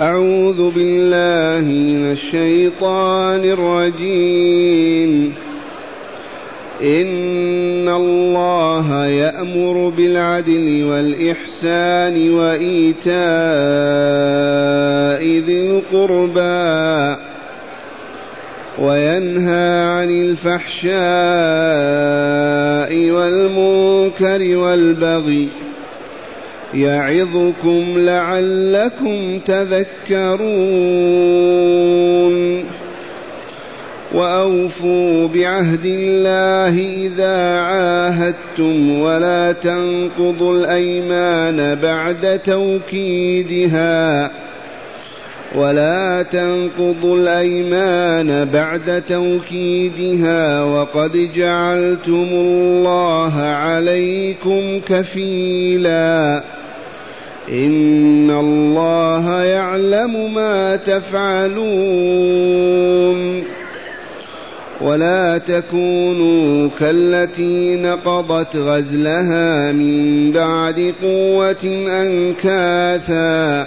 أعوذ بالله من الشيطان الرجيم. إن الله يأمر بالعدل والإحسان وإيتاء ذي القربى وينهى عن الفحشاء والمنكر والبغي يعظكم لعلكم تذكرون. وأوفوا بعهد الله إذا عاهدتم ولا تنقضوا الأيمان بعد توكيدها. ولا تنقضوا الأيمان بعد توكيدها. وقد جعلتم الله عليكم كفيلا. إن الله يعلم ما تفعلون. ولا تكونوا كالتي نقضت غزلها من بعد قوة أنكاثا.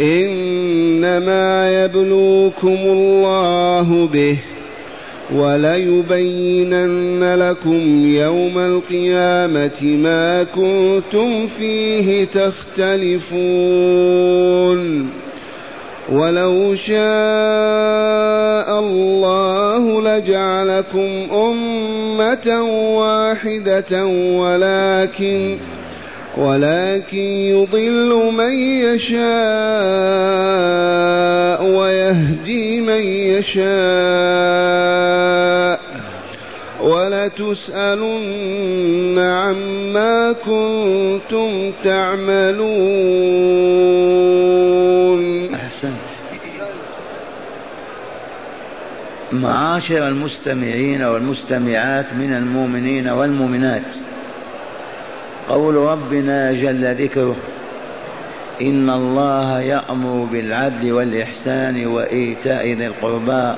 إنما يبلوكم الله به وليبينن لكم يوم القيامة ما كنتم فيه تختلفون. ولو شاء الله لجعلكم أمة واحدة ولكن ولكن يضل من يشاء ويهدي من يشاء. ولتسألن عما كنتم تعملون. أحسنت. معاشر المستمعين والمستمعات من المؤمنين والمؤمنات. قول ربنا جل ذكره إن الله يأمر بالعدل والإحسان وإيتاء ذي القربى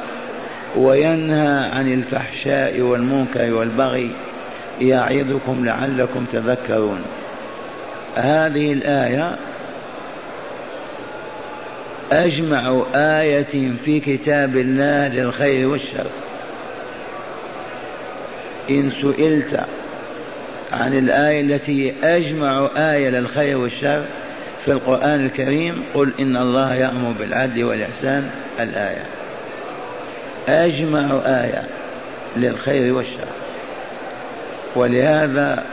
وينهى عن الفحشاء والمنكر والبغي يعظكم لعلكم تذكرون. هذه الآية أجمع آية في كتاب الله للخير والشر. إن سئلت عن الآية التي أجمع آية للخير والشر في القرآن الكريم قل إن الله يأمر بالعدل والإحسان الآية. أجمع آية للخير والشر. ولهذا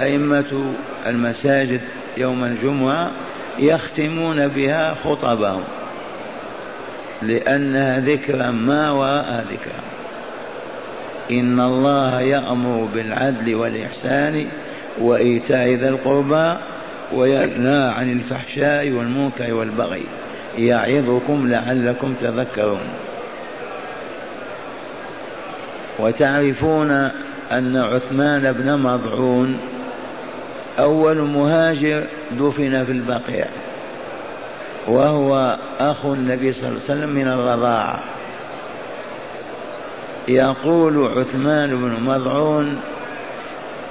أئمة المساجد يوم الجمعة يختمون بها خطبهم لأنها ذكرى ما وراء ذكرى. إن الله يأمر بالعدل والإحسان وإيتاء ذي القربى وينهى عن الفحشاء والمنكر والبغي يعظكم لعلكم تذكرون. وتعرفون أن عثمان بن مضعون أول مهاجر دفن في البقيع وهو أخو النبي صلى الله عليه وسلم من الرضاعة. يقول عثمان بن مضعون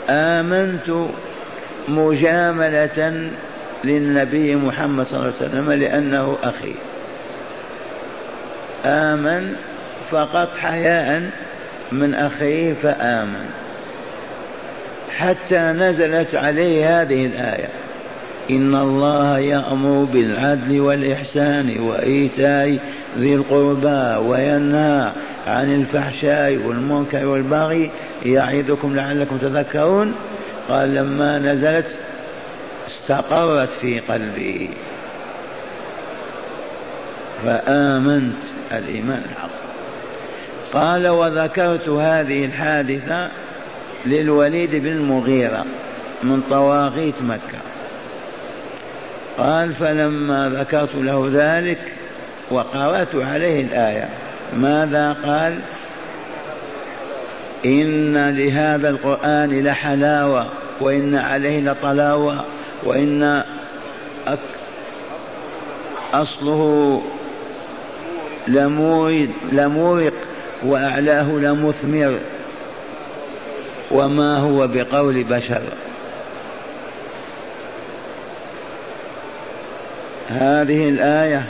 آمنت مجاملة للنبي محمد صلى الله عليه وسلم لأنه أخي. آمن فقط حياء من أخيه فآمن. حتى نزلت عليه هذه الآية. إن الله يأمر بالعدل والإحسان وإيتاء ذي القربى وينهى عن الفحشاء والمنكر والبغي يعظكم لعلكم تذكرون. قال لما نزلت استقرت في قلبي. فآمنت الإيمان الحق قال وذكرت هذه الحادثة للوليد بن المغيرة من طواغيت مكة. قال فلما ذكرت له ذلك وقرأت عليه الآية. ماذا قال؟ إن لهذا القرآن لحلاوة وإن عليه لطلاوة وإن أصله لمورد لمورق وأعلاه لمثمر. وما هو بقول بشر. هذه الآية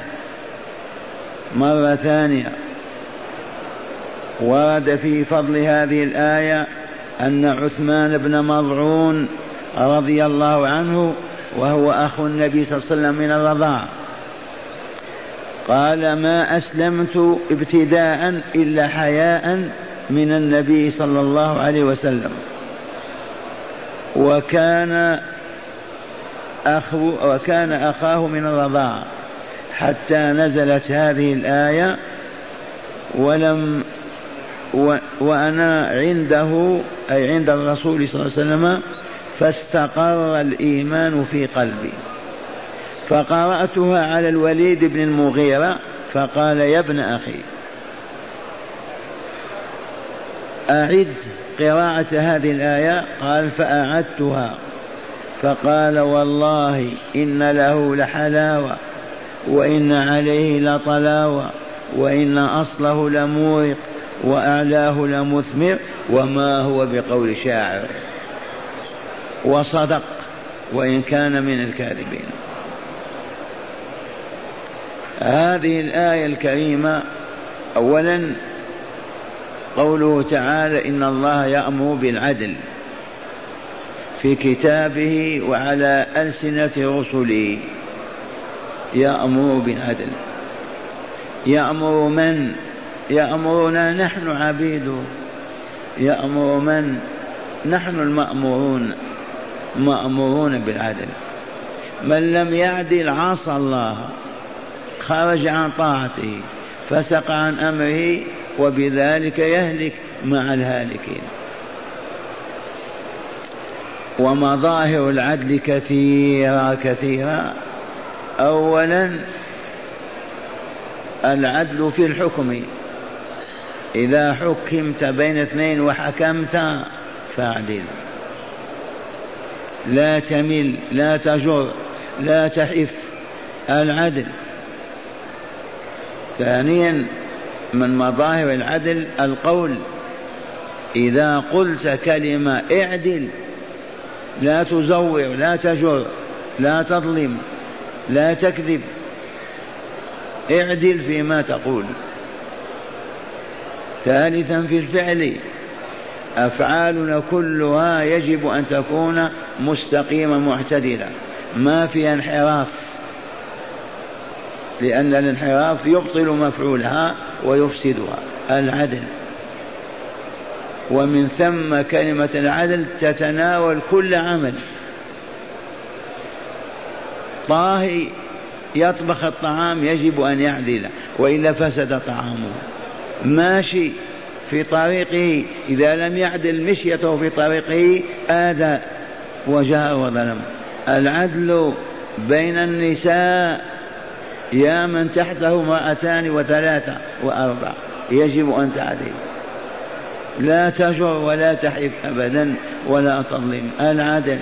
مرة ثانية. ورد في فضل هذه الآية أن عثمان بن مضعون رضي الله عنه وهو أخو النبي صلى الله عليه وسلم من الرضاعة قال ما أسلمت ابتداء إلا حياء من النبي صلى الله عليه وسلم. وكان أخو وكان أخاه من الرضاعة حتى نزلت هذه الآية ولم و وأنا عنده أي عند الرسول صلى الله عليه وسلم فاستقر الإيمان في قلبي. فقرأتها على الوليد بن المغيرة فقال يا ابن أخي أعد قراءة هذه الآية. قال فأعدتها. فقال والله إن له لحلاوة. وإن عليه لطلاوة وإن أصله لمورق وأعلاه لمثمر وما هو بقول شاعر. وصدق وإن كان من الكاذبين. هذه الآية الكريمة أولا قوله تعالى إن الله يأمر بالعدل في كتابه وعلى ألسنة رسله. يأمر بالعدل. يأمر من؟ يأمرنا نحن عبيده يأمر من؟ نحن المأمورون مأمورون بالعدل. من لم يعدل عصى الله خرج عن طاعته فسق عن أمره وبذلك يهلك مع الهالكين. ومظاهر العدل كثيرة كثيرة أولا العدل في الحكم. إذا حكمت بين اثنين وحكمت فاعدل. لا تمل لا تجر لا تحف العدل. ثانيا من مظاهر العدل القول. إذا قلت كلمة اعدل لا تزور لا تجر لا تظلم. لا تكذب. اعدل فيما تقول. ثالثا في الفعل. أفعالنا كلها يجب أن تكون مستقيمه معتدلة. ما فيها انحراف. لأن الانحراف يبطل مفعولها ويفسدها. العدل. ومن ثم كلمة العدل تتناول كل عمل. طاهي يطبخ الطعام يجب أن يعدل وإلا فسد طعامه. ماشي في طريقه إذا لم يعدل مشيته في طريقه آذى وجاء وظلم. العدل بين النساء يا من تحته امرأتان وثلاثة وأربع يجب أن تعدل. لا تجر ولا تحف أبدا ولا تظلم. العدل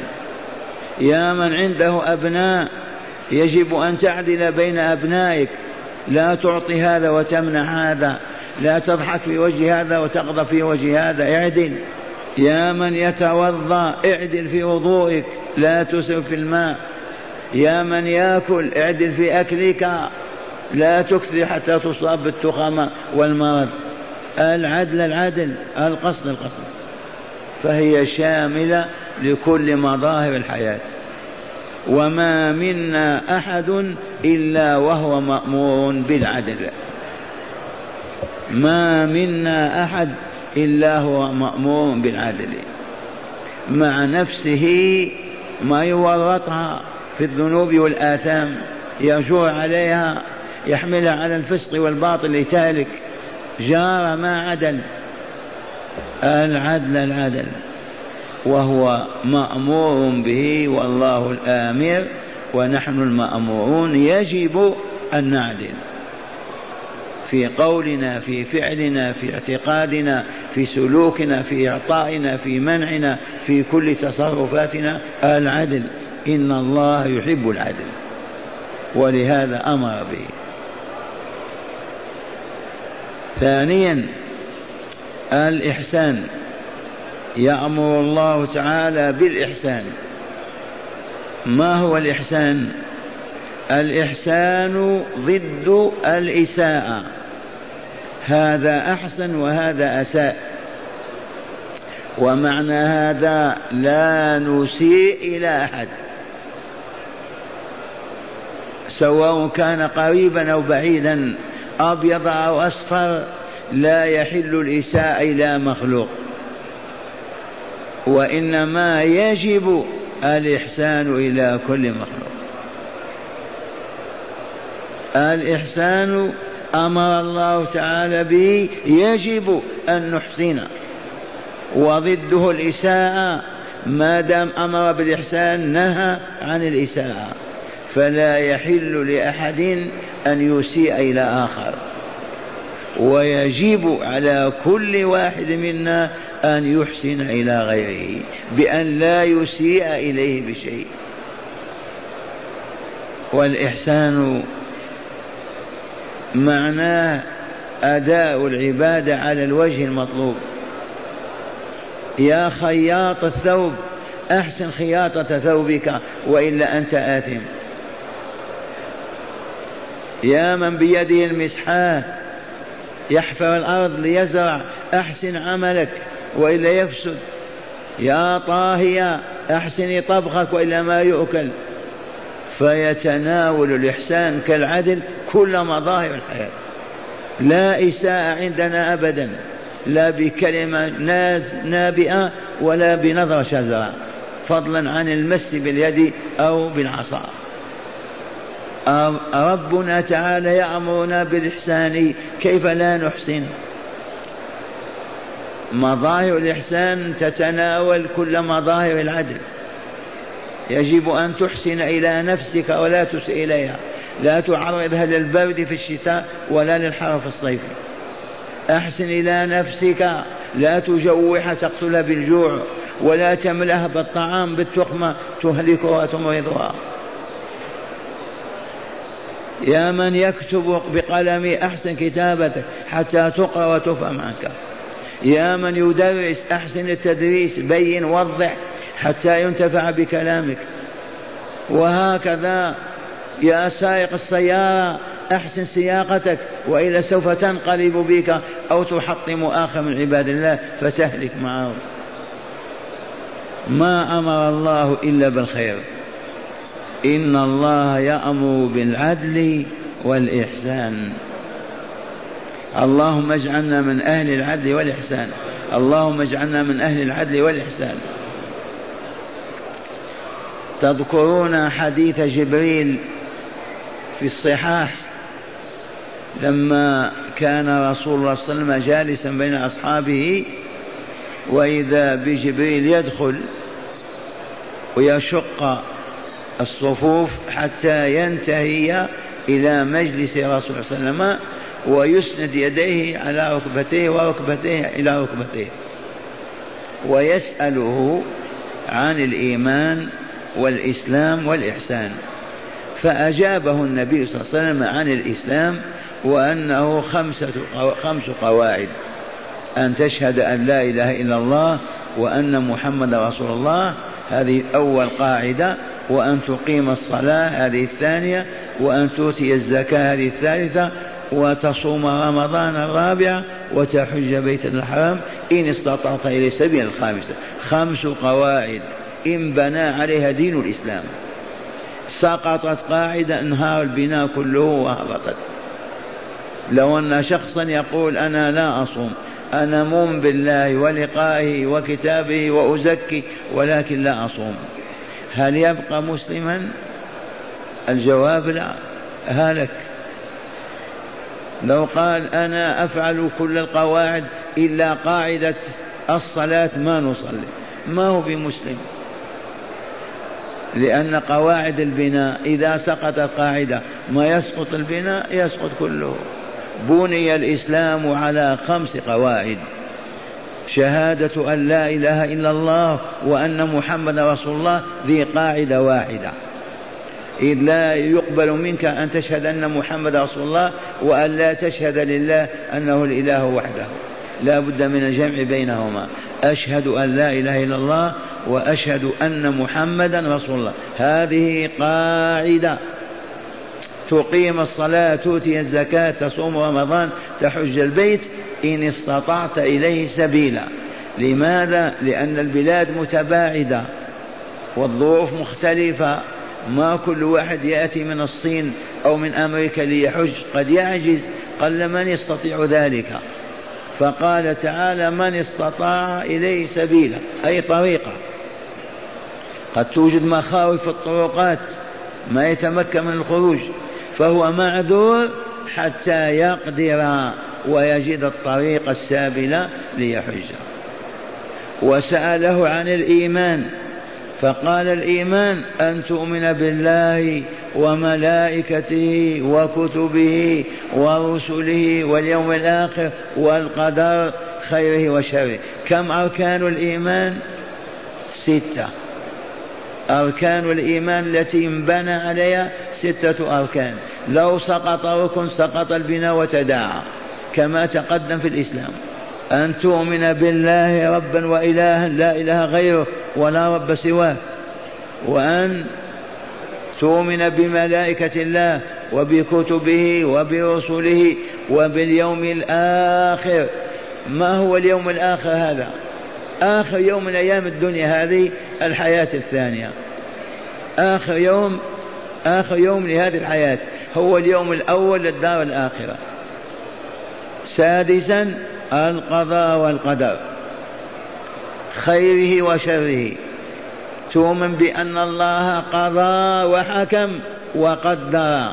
يا من عنده أبناء يجب أن تعدل بين أبنائك. لا تعطي هذا وتمنع هذا. لا تضحك في وجه هذا وتغضب في وجه هذا. اعدل. يا من يتوضأ اعدل في وضوئك. لا تسرف في الماء. يا من يأكل اعدل في أكلك. لا تكثر حتى تصاب بالتخمة والمرض. العدل العدل. القصد القصد. فهي شاملة لكل مظاهر الحياة. وما منا احد الا وهو مامور بالعدل. ما منا احد الا هو مامور بالعدل. مع نفسه ما يورطها في الذنوب والاثام. يجور عليها يحملها على الفسق والباطل لتهلك. جار ما عدل. العدل العدل. وهو مأمور به والله الآمر ونحن المأمورون. يجب أن نعدل في قولنا في فعلنا في اعتقادنا في سلوكنا في إعطائنا في منعنا في كل تصرفاتنا العدل. إن الله يحب العدل ولهذا أمر به. ثانيا الإحسان. يأمر الله تعالى بالإحسان. ما هو الإحسان؟ الإحسان ضد الإساءة. هذا أحسن وهذا أساء. ومعنى هذا لا نسيء إلى أحد. سواء كان قريبا أو بعيدا أبيض أو أصفر لا يحل الإساءة إلى مخلوق. وإنما يجب الإحسان إلى كل مخلوق. الإحسان أمر الله تعالى به يجب أن نحسن. وضده الإساءة ما دام أمر بالإحسان نهى عن الإساءة. فلا يحل لأحد أن يسيء إلى آخر. ويجب على كل واحد منا أن يحسن إلى غيره بأن لا يسيء إليه بشيء. والإحسان معناه أداء العبادة على الوجه المطلوب. يا خياط الثوب أحسن خياطة ثوبك وإلا أنت آثم. يا من بيده المسحاه يحفر الأرض ليزرع أحسن عملك وإلا يفسد. يا طاهية أحسني طبخك وإلا ما يؤكل. فيتناول الإحسان كالعدل كل مظاهر الحياة. لا إساءة عندنا أبدا لا بكلمة نابئة ولا بنظرة شزرة فضلا عن المس باليد أو بالعصا. ربنا تعالى يأمرنا بالإحسان كيف لا نحسن؟ مظاهر الإحسان تتناول كل مظاهر العدل. يجب أن تحسن إلى نفسك ولا تسئ إليها. لا تعرضها للبرد في الشتاء ولا للحر في الصيف. أحسن إلى نفسك. لا تجوح تقتل بالجوع ولا تملأها بالطعام بالتخمة تهلكها وتمرضها. يا من يكتب بقلم أحسن كتابتك حتى تقرأ وتفهم عنك. يا من يدرس أحسن التدريس بين وضح حتى ينتفع بكلامك. وهكذا يا سائق السيارة أحسن سياقتك وإلا سوف تنقلب بك أو تحطم آخر من عباد الله فتهلك معه. ما أمر الله إلا بالخير. إن الله يأمر بالعدل والإحسان. اللهم اجعلنا من أهل العدل والإحسان. اللهم اجعلنا من أهل العدل والإحسان. تذكرون حديث جبريل في الصحاح لما كان رسول الله صلى الله عليه وسلم جالسا بين أصحابه وإذا بجبريل يدخل ويشق الصفوف حتى ينتهي إلى مجلس رسول الله صلى الله عليه وسلم ويسند يديه على ركبتيه وركبتيه إلى ركبتيه. ويسأله عن الإيمان والإسلام والإحسان. فأجابه النبي صلى الله عليه وسلم عن الإسلام وأنه خمسة خمس قواعد. أن تشهد أن لا إله إلا الله وأن محمد رسول الله. هذه أول قاعدة. وأن تقيم الصلاة هذه الثانية وأن تؤتي الزكاة هذه الثالثة وتصوم رمضان الرابعة وتحج بيت الحرام إن استطعت إلى سبيل الخامسة. خمس قواعد. إن بنى عليها دين الإسلام. سقطت قاعدة انهار البناء كله وهبطت. لو أن شخصا يقول أنا لا أصوم أنا مؤمن بالله ولقائه وكتابه وأزكي ولكن لا أصوم. هل يبقى مسلما؟ الجواب لا. هلك. لو قال أنا أفعل كل القواعد إلا قاعدة الصلاة ما نصلي. ما هو بمسلم؟ لأن قواعد البناء إذا سقط القاعدة ما يسقط البناء يسقط كله. بني الإسلام على خمس قواعد. شهادة أن لا إله إلا الله وأن محمد رسول الله ذي قاعدة واحدة. إذ لا يقبل منك أن تشهد أن محمد رسول الله وأن لا تشهد لله أنه الإله وحده. لا بد من الجمع بينهما. أشهد أن لا إله إلا الله وأشهد أن محمدا رسول الله. هذه قاعدة. تقيم الصلاة تؤتي الزكاة تصوم رمضان تحج البيت إن استطعت إليه سبيلا. لماذا؟ لأن البلاد متباعدة والظروف مختلفة. ما كل واحد يأتي من الصين أو من أمريكا ليحج. قد يعجز. قل من يستطيع ذلك؟ فقال تعالى من استطاع إليه سبيلا. أي طريقة. قد توجد مخاوف في الطرقات. ما يتمكن من الخروج. فهو معذور حتى يقدر ويجد الطريق السابلة ليحج. وسأله عن الإيمان فقال الإيمان أن تؤمن بالله وملائكته وكتبه ورسله واليوم الآخر والقدر خيره وشره. كم أركان الإيمان؟ ستة. أركان الإيمان التي انبنى عليها ستة أركان. لو سقط ركن سقط البناء وتداعى كما تقدم في الإسلام. أن تؤمن بالله ربا وإلها لا إله غيره ولا رب سواه. وأن تؤمن بملائكة الله وبكتبه وبرسله وباليوم الآخر. ما هو اليوم الآخر هذا؟ آخر يوم من أيام الدنيا هذه الحياة الثانية. آخر يوم آخر يوم لهذه الحياة. هو اليوم الأول للدار الآخرة. سادسا القضاء والقدر. خيره وشره. تؤمن بأن الله قضى وحكم وقدر.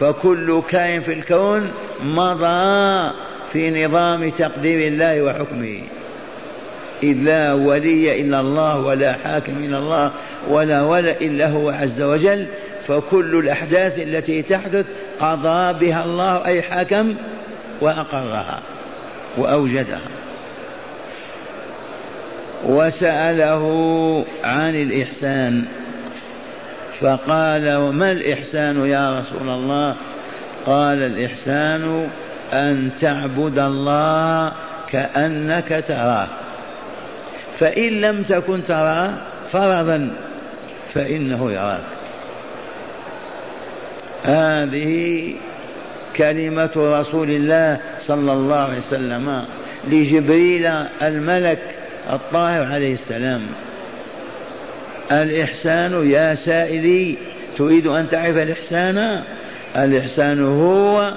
فكل كائن في الكون مضى في نظام تقدير الله وحكمه. إذ لا ولي إلا الله ولا حاكم إلا الله ولا ولا إلا هو عز وجل فكل الأحداث التي تحدث قضى بها الله أي حكم وأقرها وأوجدها. وسأله عن الإحسان فقال وما الإحسان يا رسول الله؟ قال الإحسان أن تعبد الله كأنك تراه. فإن لم تكن تراه فرضا فإنه يراك. هذه كلمة رسول الله صلى الله عليه وسلم لجبريل الملك الطاهر عليه السلام. الإحسان يا سائلي تريد أن تعرف الإحسان؟ الإحسان هو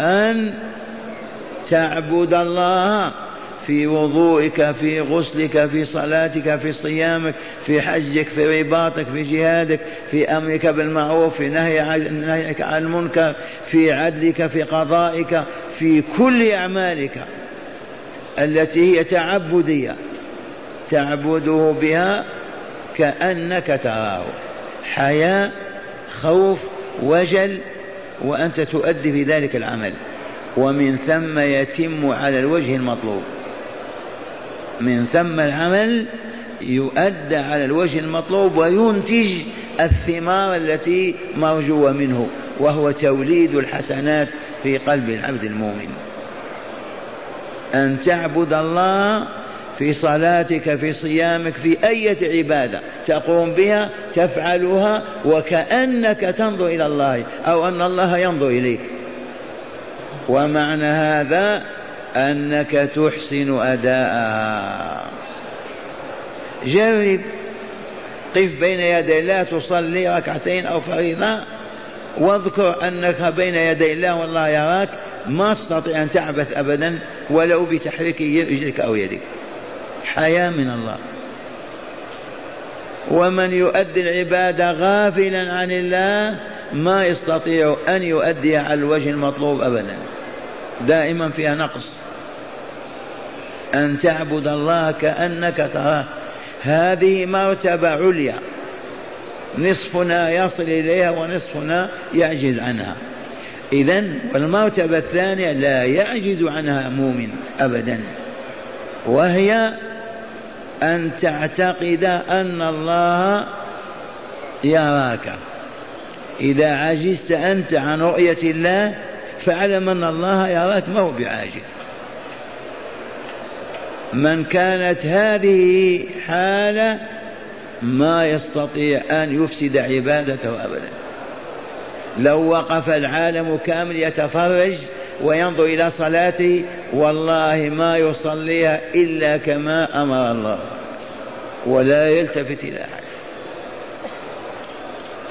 أن تعبد الله. في وضوئك في غسلك في صلاتك في صيامك في حجك في رباطك في جهادك في أمرك بالمعروف في نهيك عن المنكر في عدلك في قضائك في كل أعمالك التي هي تعبدية. تعبده بها كأنك تراه. حياء خوف وجل وأنت تؤدي في ذلك العمل. ومن ثم يتم على الوجه المطلوب. من ثم العمل يؤدى على الوجه المطلوب وينتج الثمار التي مرجوة منه وهو توليد الحسنات في قلب العبد المؤمن. أن تعبد الله في صلاتك في صيامك في أية عبادة تقوم بها تفعلها وكأنك تنظر إلى الله أو أن الله ينظر إليك. ومعنى هذا أنك تحسن أداءها. جرب. قف بين يدي الله تصلي ركعتين أو فريضة. واذكر أنك بين يدي الله والله يراك. ما تستطيع أن تعبث أبدا ولو بتحريك رجلك أو يدك. حياة من الله. ومن يؤدي العبادة غافلا عن الله ما يستطيع أن يؤدي على الوجه المطلوب أبدا. دائما فيها نقص. أن تعبد الله كأنك تراه. هذه مرتبة عليا. نصفنا يصل إليها ونصفنا يعجز عنها. إذا والمرتبة الثانية لا يعجز عنها مؤمن أبدا. وهي أن تعتقد أن الله يراك. إذا عجزت أنت عن رؤية الله فاعلم أن الله يراك ما هو بعاجز. من كانت هذه حالة ما يستطيع أن يفسد عبادته أبدا. لو وقف العالم كامل يتفرج وينظر إلى صلاته والله ما يصليها إلا كما أمر الله ولا يلتفت إلى أحد.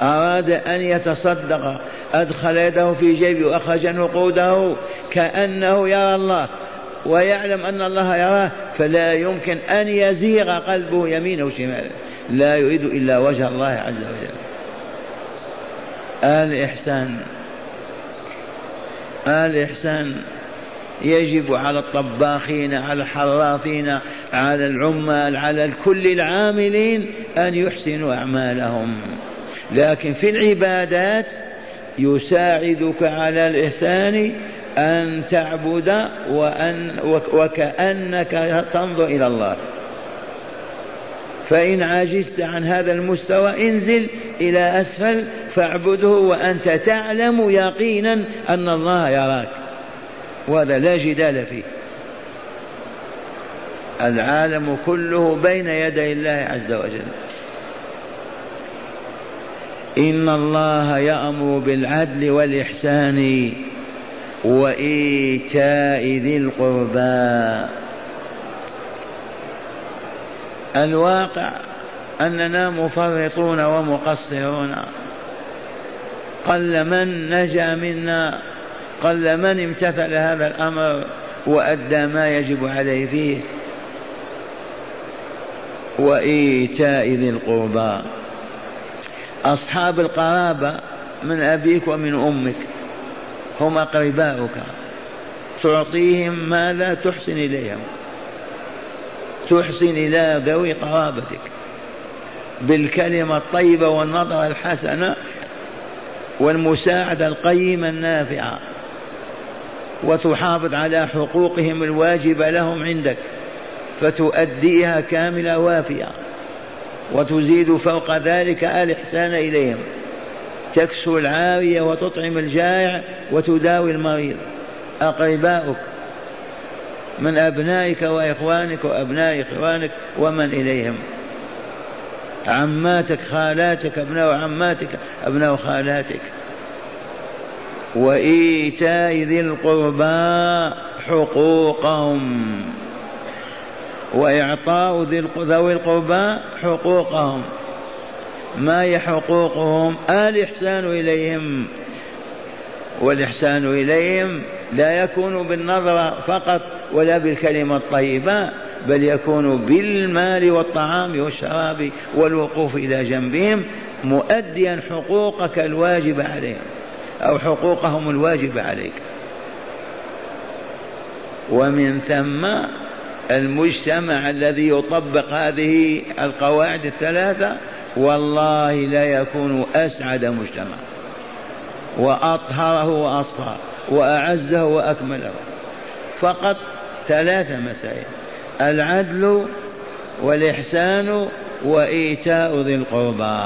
أراد أن يتصدق أدخل يده في جيبه وأخرج نقوده كأنه يرى الله. ويعلم أن الله يراه فلا يمكن أن يزيغ قلبه يمينه وشماله لا يريد إلا وجه الله عز وجل. الإحسان الإحسان يجب على الطباخين على الحراثين على العمال على كل العاملين أن يحسنوا أعمالهم. لكن في العبادات يساعدك على الإحسان أن تعبد وأن وكأنك تنظر إلى الله. فإن عجزت عن هذا المستوى انزل إلى أسفل فاعبده وأنت تعلم يقينا أن الله يراك. وهذا لا جدال فيه. العالم كله بين يدي الله عز وجل. إن الله يأمر بالعدل والإحسان. وإيتاء ذي القربى. الواقع أننا مفرطون ومقصرون. قل من نجا منا قل من امتثل هذا الأمر وأدى ما يجب عليه فيه. وإيتاء ذي القربى. أصحاب القرابة من أبيك ومن أمك. هم أقرباؤك. تعطيهم ماذا تحسن إليهم. تحسن إلى ذوي قرابتك. بالكلمة الطيبة والنظرة الحسنة والمساعدة القيمة النافعة. وتحافظ على حقوقهم الواجبة لهم عندك. فتؤديها كاملة وافية. وتزيد فوق ذلك الإحسان إليهم. تكسو العارية وتطعم الجائع وتداوي المريض. أقرباؤك من أبنائك وإخوانك وأبناء إخوانك ومن إليهم. عماتك خالاتك أبناء عماتك أبناء خالاتك. وإيتاء ذي القربى حقوقهم. وإعطاء ذوي القربى حقوقهم. ما هي حقوقهم؟ الإحسان إليهم. والإحسان إليهم لا يكون بالنظرة فقط ولا بالكلمة الطيبة بل يكون بالمال والطعام والشراب والوقوف إلى جنبهم مؤديا حقوقك الواجبة عليهم أو حقوقهم الواجبة عليك. ومن ثم المجتمع الذي يطبق هذه القواعد الثلاثة والله لا يكون أسعد مجتمع. وأطهره وأصفى وأعزه وأكمله. فقط ثلاث مسائل العدل والإحسان وإيتاء ذي القربى.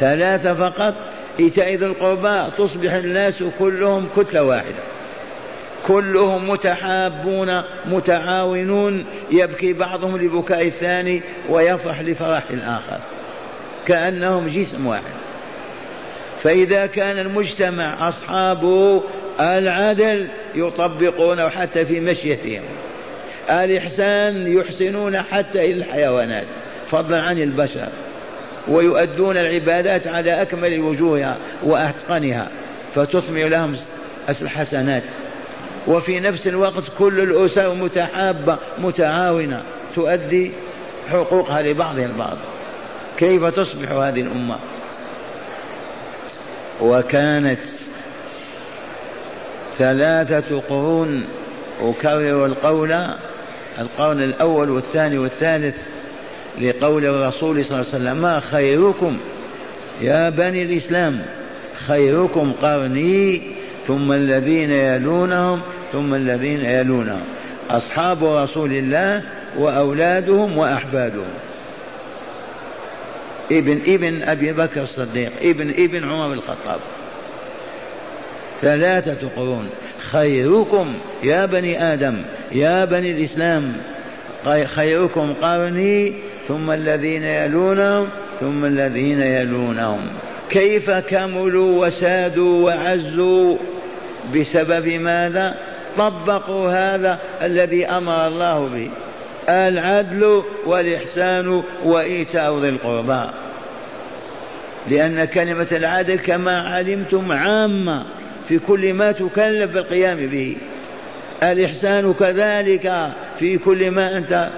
ثلاثة فقط إيتاء ذي القربى تصبح الناس كلهم كتلة واحدة. كلهم متحابون متعاونون يبكي بعضهم لبكاء الثاني ويفرح لفرح الآخر. كأنهم جسم واحد. فإذا كان المجتمع أصحابه العدل يطبقونه حتى في مشيتهم. الإحسان يحسنون حتى إلى الحيوانات فضلا عن البشر ويؤدون العبادات على أكمل وجوهها وأتقنها فتثمر لهم الحسنات. وفي نفس الوقت كل الأسر متحابة متعاونة تؤدي حقوقها لبعضها البعض كيف تصبح هذه الأمة؟ وكانت ثلاثة قرون أكرر القول القول الأول والثاني والثالث لقول الرسول صلى الله عليه وسلم ما خيركم يا بني الإسلام؟ خيركم قرني ثم الذين يلونهم ثم الذين يلونهم أصحاب رسول الله وأولادهم وأحفادهم ابن ابن أبي بكر الصديق ابن ابن عمر الخطاب. ثلاثة قرون. خيركم يا بني آدم يا بني الإسلام. خيركم قرني ثم الذين يلونهم ثم الذين يلونهم. كيف كملوا وسادوا وعزوا؟ بسبب ماذا؟ طبقوا هذا الذي أمر الله به. العدل والإحسان وإيتاء ذي القربى. لأن كلمة العدل كما علمتم عامة في كل ما تكلف بالقيام به. الإحسان كذلك في كل ما أنت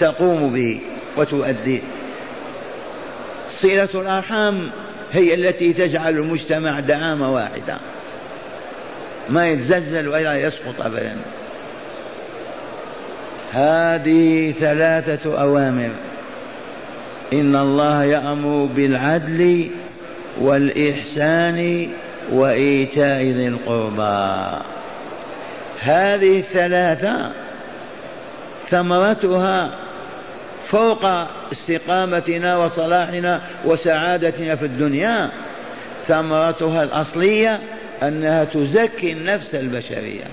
تقوم به وتؤديه صلة الأرحام هي التي تجعل المجتمع دعامة واحدة. ما يتزلزل ولا يسقط أبدا. هذه ثلاثة أوامر. إن الله يأمر بالعدل والإحسان وإيتاء ذي القربى. هذه الثلاثة ثمرتها فوق استقامتنا وصلاحنا وسعادتنا في الدنيا. ثمرتها الأصلية أنها تزكي النفس البشرية.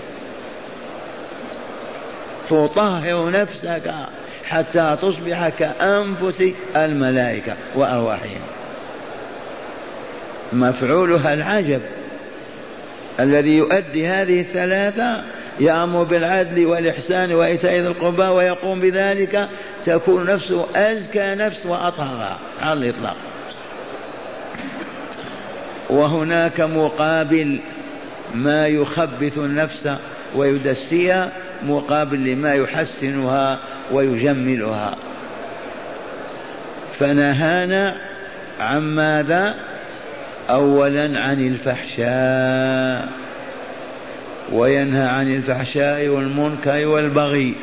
تطهر نفسك حتى تصبح كأنفس الملائكة وأرواحهم. مفعولها العجب الذي يؤدي هذه الثلاثة يأمر بالعدل والإحسان وإيتاء ذي القربى ويقوم بذلك تكون نفسه أزكى نفس وأطهر على الإطلاق. وهناك مقابل ما يخبث النفس ويدسيها مقابل لما يحسنها ويجملها. فنهانا عن ماذا؟ اولا عن الفحشاء وينهى عن الفحشاء والمنكر والبغي.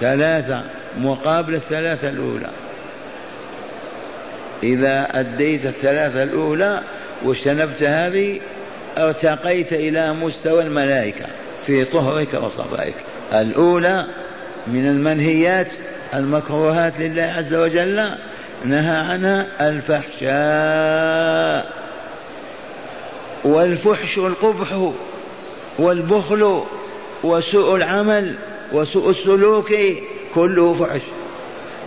ثلاثة مقابل الثلاثة الأولى. إذا أديت الثلاثة الأولى واجتنبت هذه ارتقيت إلى مستوى الملائكة في طهرك وصفائك. الأولى من المنهيات المكروهات لله عز وجل نهى عنها الفحشاء والفحش القبح والبخل وسوء العمل وسوء السلوك كله فحش.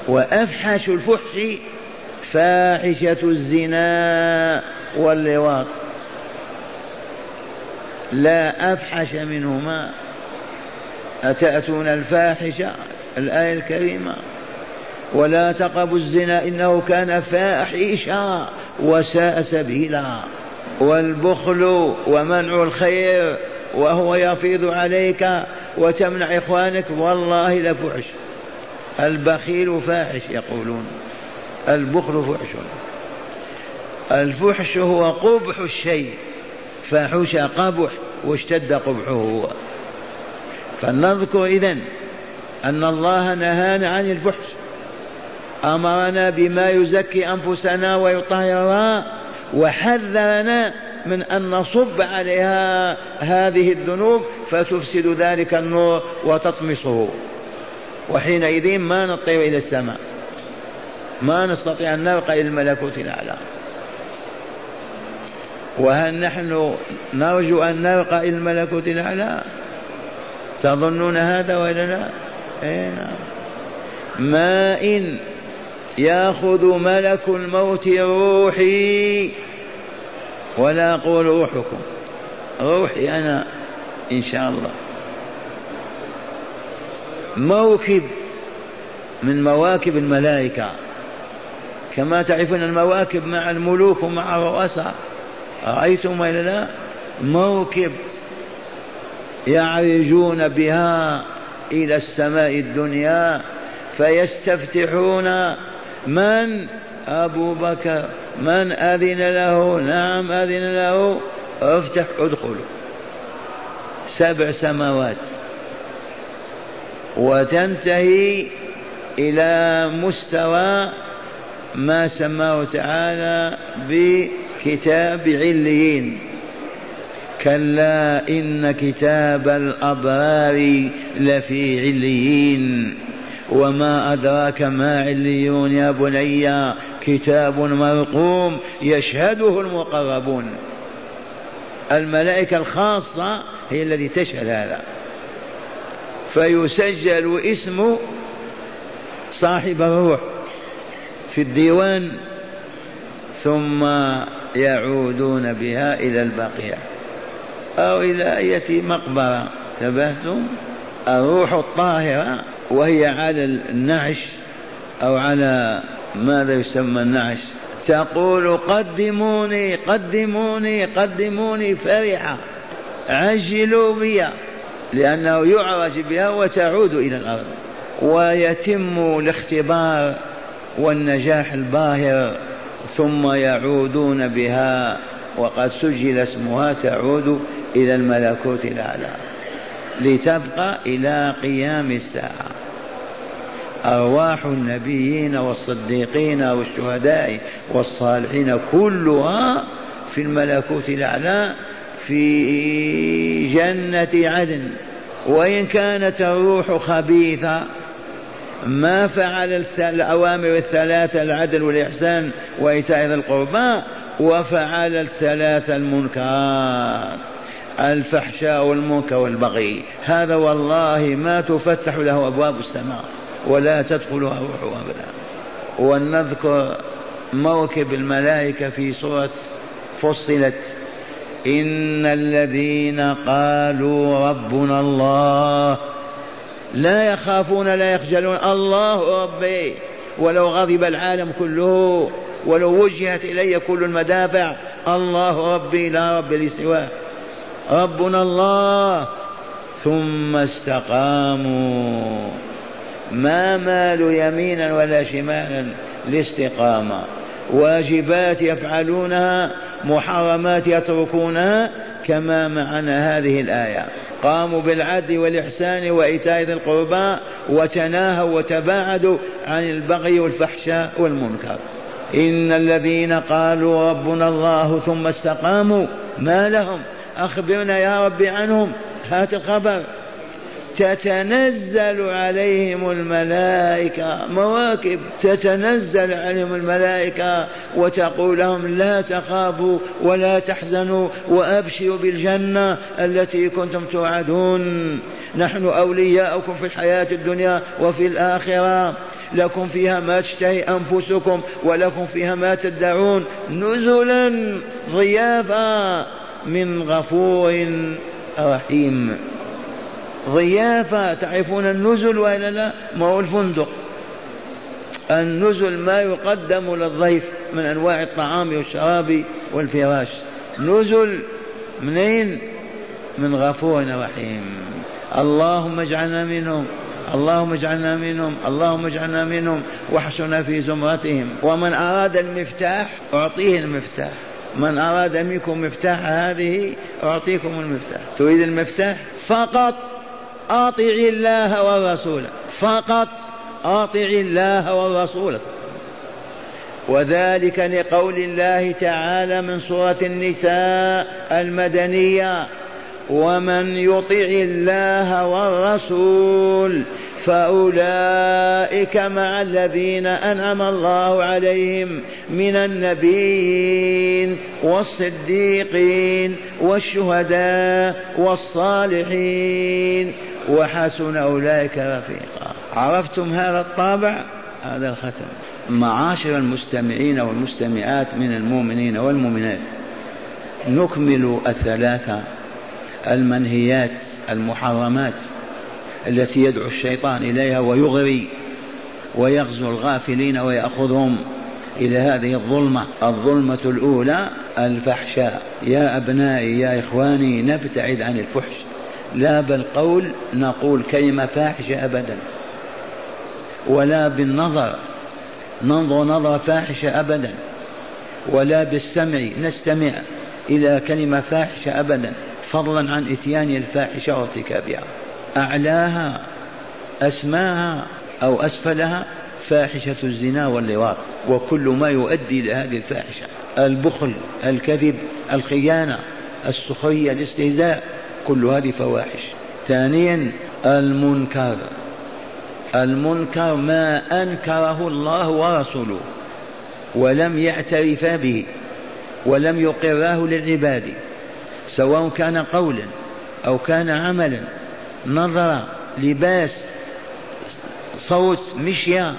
وأفحش الفحش فاحشة الزنا واللواط. لا أفحش منهما. أتأتون الفاحشة؟ الآية الكريمة. ولا تقربوا الزنا إنه كان فاحشا وساء سبيلا. والبخل ومنع الخير وهو يفيض عليك وتمنع إخوانك والله لفحش. البخيل فاحش يقولون. البخل فحش. الفحش هو قبح الشيء. فحش قبح واشتد قبحه هو. فلنذكر إذن أن الله نهانا عن الفحش. أمرنا بما يزكي أنفسنا ويطهرها وحذرنا من أن نصب عليها هذه الذنوب فتفسد ذلك النور وتطمسه. وحينئذ ما نطير إلى السماء. ما نستطيع أن نرقى إلى الملكوت الأعلى. وهل نحن نرجو أن نرقى إلى الملكوت الأعلى؟ تظنون هذا ولا لا؟ إيه نعم. ما إن يأخذ ملك الموت روحي ولا أقول روحكم. روحي أنا إن شاء الله. موكب من مواكب الملائكة. كما تعرفون المواكب مع الملوك ومع الرؤساء. رأيتم ولا لا؟ موكب. يعرجون بها إلى السماء الدنيا فيستفتحون من أبو بكر من أذن له؟ نعم أذن له. افتح ادخل سبع سماوات. وتنتهي إلى مستوى ما سماه تعالى بكتاب عليين. كلا إن كتاب الأبرار لفي عليين. وما أدراك ما عليون يا بني كتاب مرقوم يشهده المقربون. الملائكة الخاصة هي التي تشهد هذا. فيسجل اسم صاحب الروح في الديوان ثم يعودون بها إلى البقيع. أو إلى أية مقبرة. تبهتم؟ الروح الطاهرة وهي على النعش أو على ماذا يسمى النعش؟ تقول قدموني قدموني قدموني فرحة. عجلوا بي لأنه يعرج بها وتعود إلى الأرض. ويتم الاختبار والنجاح الباهر ثم يعودون بها وقد سجل اسمها تعود إلى الملكوت الأعلى لتبقى إلى قيام الساعة. أرواح النبيين والصديقين والشهداء والصالحين كلها في الملكوت الأعلى في جنة عدن. وإن كانت الروح خبيثة ما فعل الأوامر الثلاثة العدل والإحسان وإيتاء ذي القربى وفعل الثلاث المنكرات. الفحشاء والمنكر والبغي. هذا والله ما تفتح له أبواب السماء ولا تدخلها روح أبدا. ولنذكر موكب الملائكة في سورة فصلت. إن الذين قالوا ربنا الله لا يخافون لا يخجلون. الله ربي. ولو غضب العالم كله ولو وجهت إلي كل المدافع الله ربي لا رب لي سواه. ربنا الله. ثم استقاموا. ما مالوا يمينا ولا شمالا لاستقامة. واجبات يفعلونها محرمات يتركونها كما معنا هذه الآية. قاموا بالعدل والإحسان وإيتاء ذي القربى وتناهوا وتباعدوا عن البغي والفحشاء والمنكر. إن الذين قالوا ربنا الله ثم استقاموا ما لهم؟ أخبرنا يا رب عنهم. هات الخبر. تتنزل عليهم الملائكة مواكب. تتنزل عليهم الملائكة وتقول لهم لا تخافوا ولا تحزنوا وأبشروا بالجنة التي كنتم توعدون. نحن أولياؤكم في الحياة الدنيا وفي الآخرة. لكم فيها ما تشتهي أنفسكم ولكم فيها ما تدعون. نزلا ضيافة من غفور رحيم. ضيافة تعرفون النزل وإلا لا؟ ما هو الفندق. النزل ما يقدم للضيف من أنواع الطعام والشراب والفراش. نزل منين؟ من غفور رحيم. اللهم اجعلنا منهم اللهم اجعلنا منهم اللهم اجعلنا منهم واحشرنا في زمرتهم. ومن أراد المفتاح أعطيه المفتاح. من أراد منكم مفتاح هذه أعطيكم المفتاح. تريد المفتاح؟ فقط أطع الله والرسول. فقط أطع الله والرسول. وذلك لقول الله تعالى من سورة النساء المدنية ومن يطع الله والرسول فأولئك مع الذين أنعم الله عليهم من النبيين والصديقين والشهداء والصالحين وحسن أولئك رفيقا. عرفتم هذا الطابع؟ هذا الختم. معاشر المستمعين والمستمعات من المؤمنين والمؤمنات. نكمل الثلاثة المنهيات المحرمات. التي يدعو الشيطان إليها ويغري ويغزو الغافلين ويأخذهم. إلى هذه الظلمة الظلمة الأولى الفحشاء. يا أبنائي يا إخواني نبتعد عن الفحش. لا بالقول نقول كلمة فاحشة أبدا. ولا بالنظر ننظر نظرة فاحشة أبدا. ولا بالسمع نستمع إلى كلمة فاحشة أبدا. فضلا عن إتيان الفاحشة وارتكابها. أعلاها أسماها أو أسفلها فاحشة الزنا واللواط وكل ما يؤدي إلى هذه الفاحشة البخل الكذب الخيانة السخرية الاستهزاء كل هذه فواحش. ثانيا المنكر. المنكر ما أنكره الله ورسوله ولم يعترف به ولم يقراه للعباد سواء كان قولا أو كان عملا. نظر لباس صوت مشيا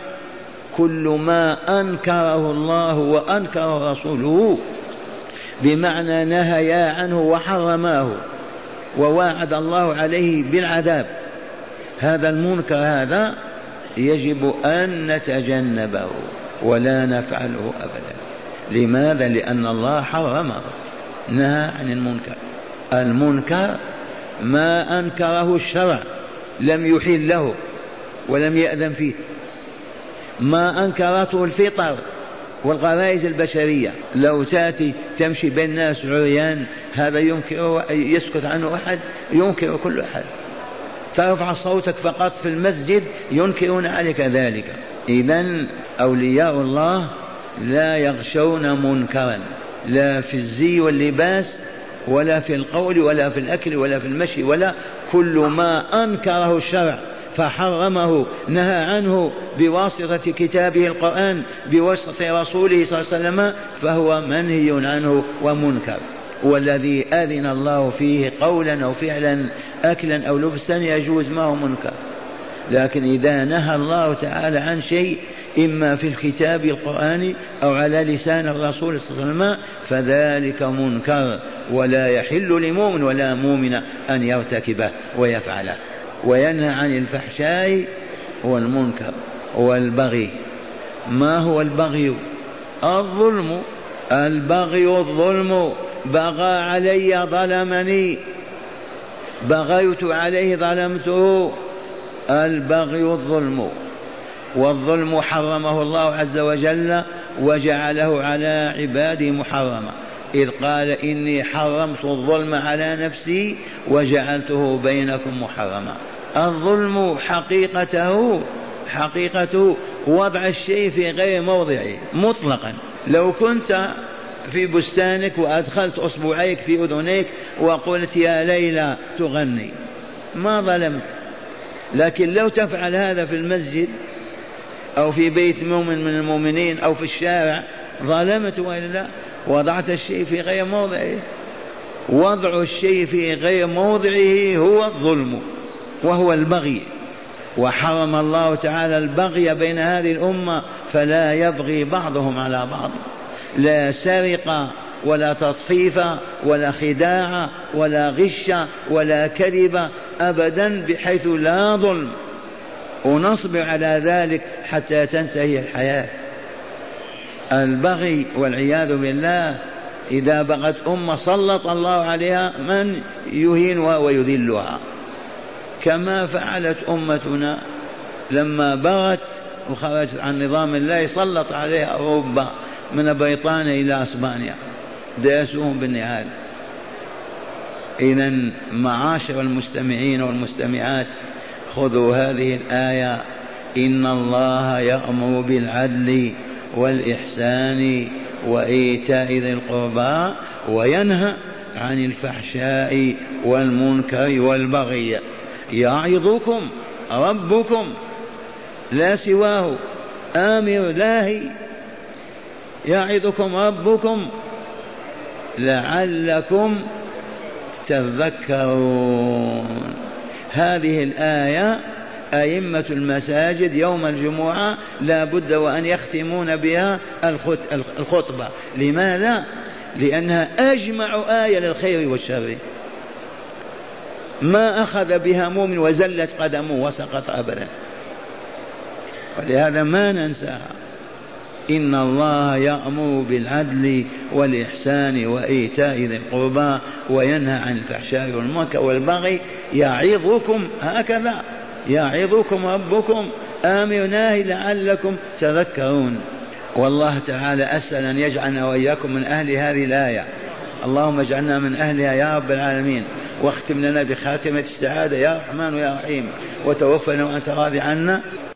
كل ما أنكره الله وأنكره رسوله بمعنى نهيا عنه وحرماه وواعد الله عليه بالعذاب. هذا المنكر هذا يجب أن نتجنبه ولا نفعله أبدا. لماذا؟ لأن الله حرمه. نهى عن المنكر. المنكر ما أنكره الشرع لم يحل له ولم يأذن فيه. ما أنكرته الفطر والغرائز البشرية لو تأتي تمشي بين الناس عريان هذا ينكر يسكت عنه أحد؟ ينكر كل أحد. ترفع صوتك فقط في المسجد ينكرون عليك ذلك. إذا أولياء الله لا يغشون منكرا لا في الزي واللباس ولا في القول ولا في الأكل ولا في المشي ولا كل ما أنكره الشرع فحرمه نهى عنه بواسطة كتابه القرآن بواسطة رسوله صلى الله عليه وسلم فهو منهي عنه ومنكر. والذي أذن الله فيه قولا أو فعلا أكلا أو لبسا يجوز ما هو منكر. لكن إذا نهى الله تعالى عن شيء إما في الكتاب القرآني أو على لسان الرسول صلى الله عليه وسلم فذلك منكر ولا يحل لمؤمن ولا مؤمن أن يرتكبه ويفعله وينهى عن الفحشاء والمنكر والبغي. ما هو البغي؟ الظلم. البغي الظلم بغى علي ظلمني. بغيت عليه ظلمته. البغي الظلم والظلم حرمه الله عز وجل وجعله على عباده محرما. إذ قال إني حرمت الظلم على نفسي وجعلته بينكم محرما. الظلم حقيقته حقيقته وضع الشيء في غير موضعه مطلقا. لو كنت في بستانك وأدخلت أصبعيك في أذنيك وقلت يا ليلى تغني ما ظلمت. لكن لو تفعل هذا في المسجد أو في بيت مؤمن من المؤمنين أو في الشارع ظلمت وإلا لا؟ وضعت الشيء في غير موضعه. وضع الشيء في غير موضعه هو الظلم وهو البغي. وحرم الله تعالى البغي بين هذه الأمة فلا يبغي بعضهم على بعض. لا سرقة ولا تطفيف ولا خداع ولا غش ولا كذب أبدا بحيث لا ظلم. ونصبر على ذلك حتى تنتهي الحياة. البغي والعياذ بالله إذا بغت أمة سلط الله عليها من يهينها ويذلها. كما فعلت أمتنا لما بغت وخرجت عن نظام الله سلط عليها أوروبا من بريطانيا إلى أسبانيا. داسوهم بالنعال إذا معاشر المستمعين والمستمعات خذوا هذه الآية. إن الله يأمر بالعدل والإحسان وإيتاء ذي القربى وينهى عن الفحشاء والمنكر والبغي. يعظكم ربكم لا سواه آمر لاهي يعظكم ربكم لعلكم تذكرون. هذه الآية أئمة المساجد يوم الجمعة لا بد وأن يختمون بها الخطبة. لماذا؟ لأنها أجمع آية للخير والشر. ما أخذ بها مؤمن وزلت قدمه وسقط أبدا. ولهذا ما ننساها. إن الله يأمر بالعدل والإحسان وإيتاء ذي القربى وينهى عن الفحشاء والمنكر والبغي يعظكم هكذا. يعظكم ربكم. آمر ناهي لعلكم تذكرون. والله تعالى أسأل أن يجعلنا وإياكم من أهل هذه الآية. اللهم اجعلنا من أهلها يا رب العالمين. واختم لنا بخاتمة السعادة يا رحمن يا رحيم. وتوفنا وأنت راضي عنا.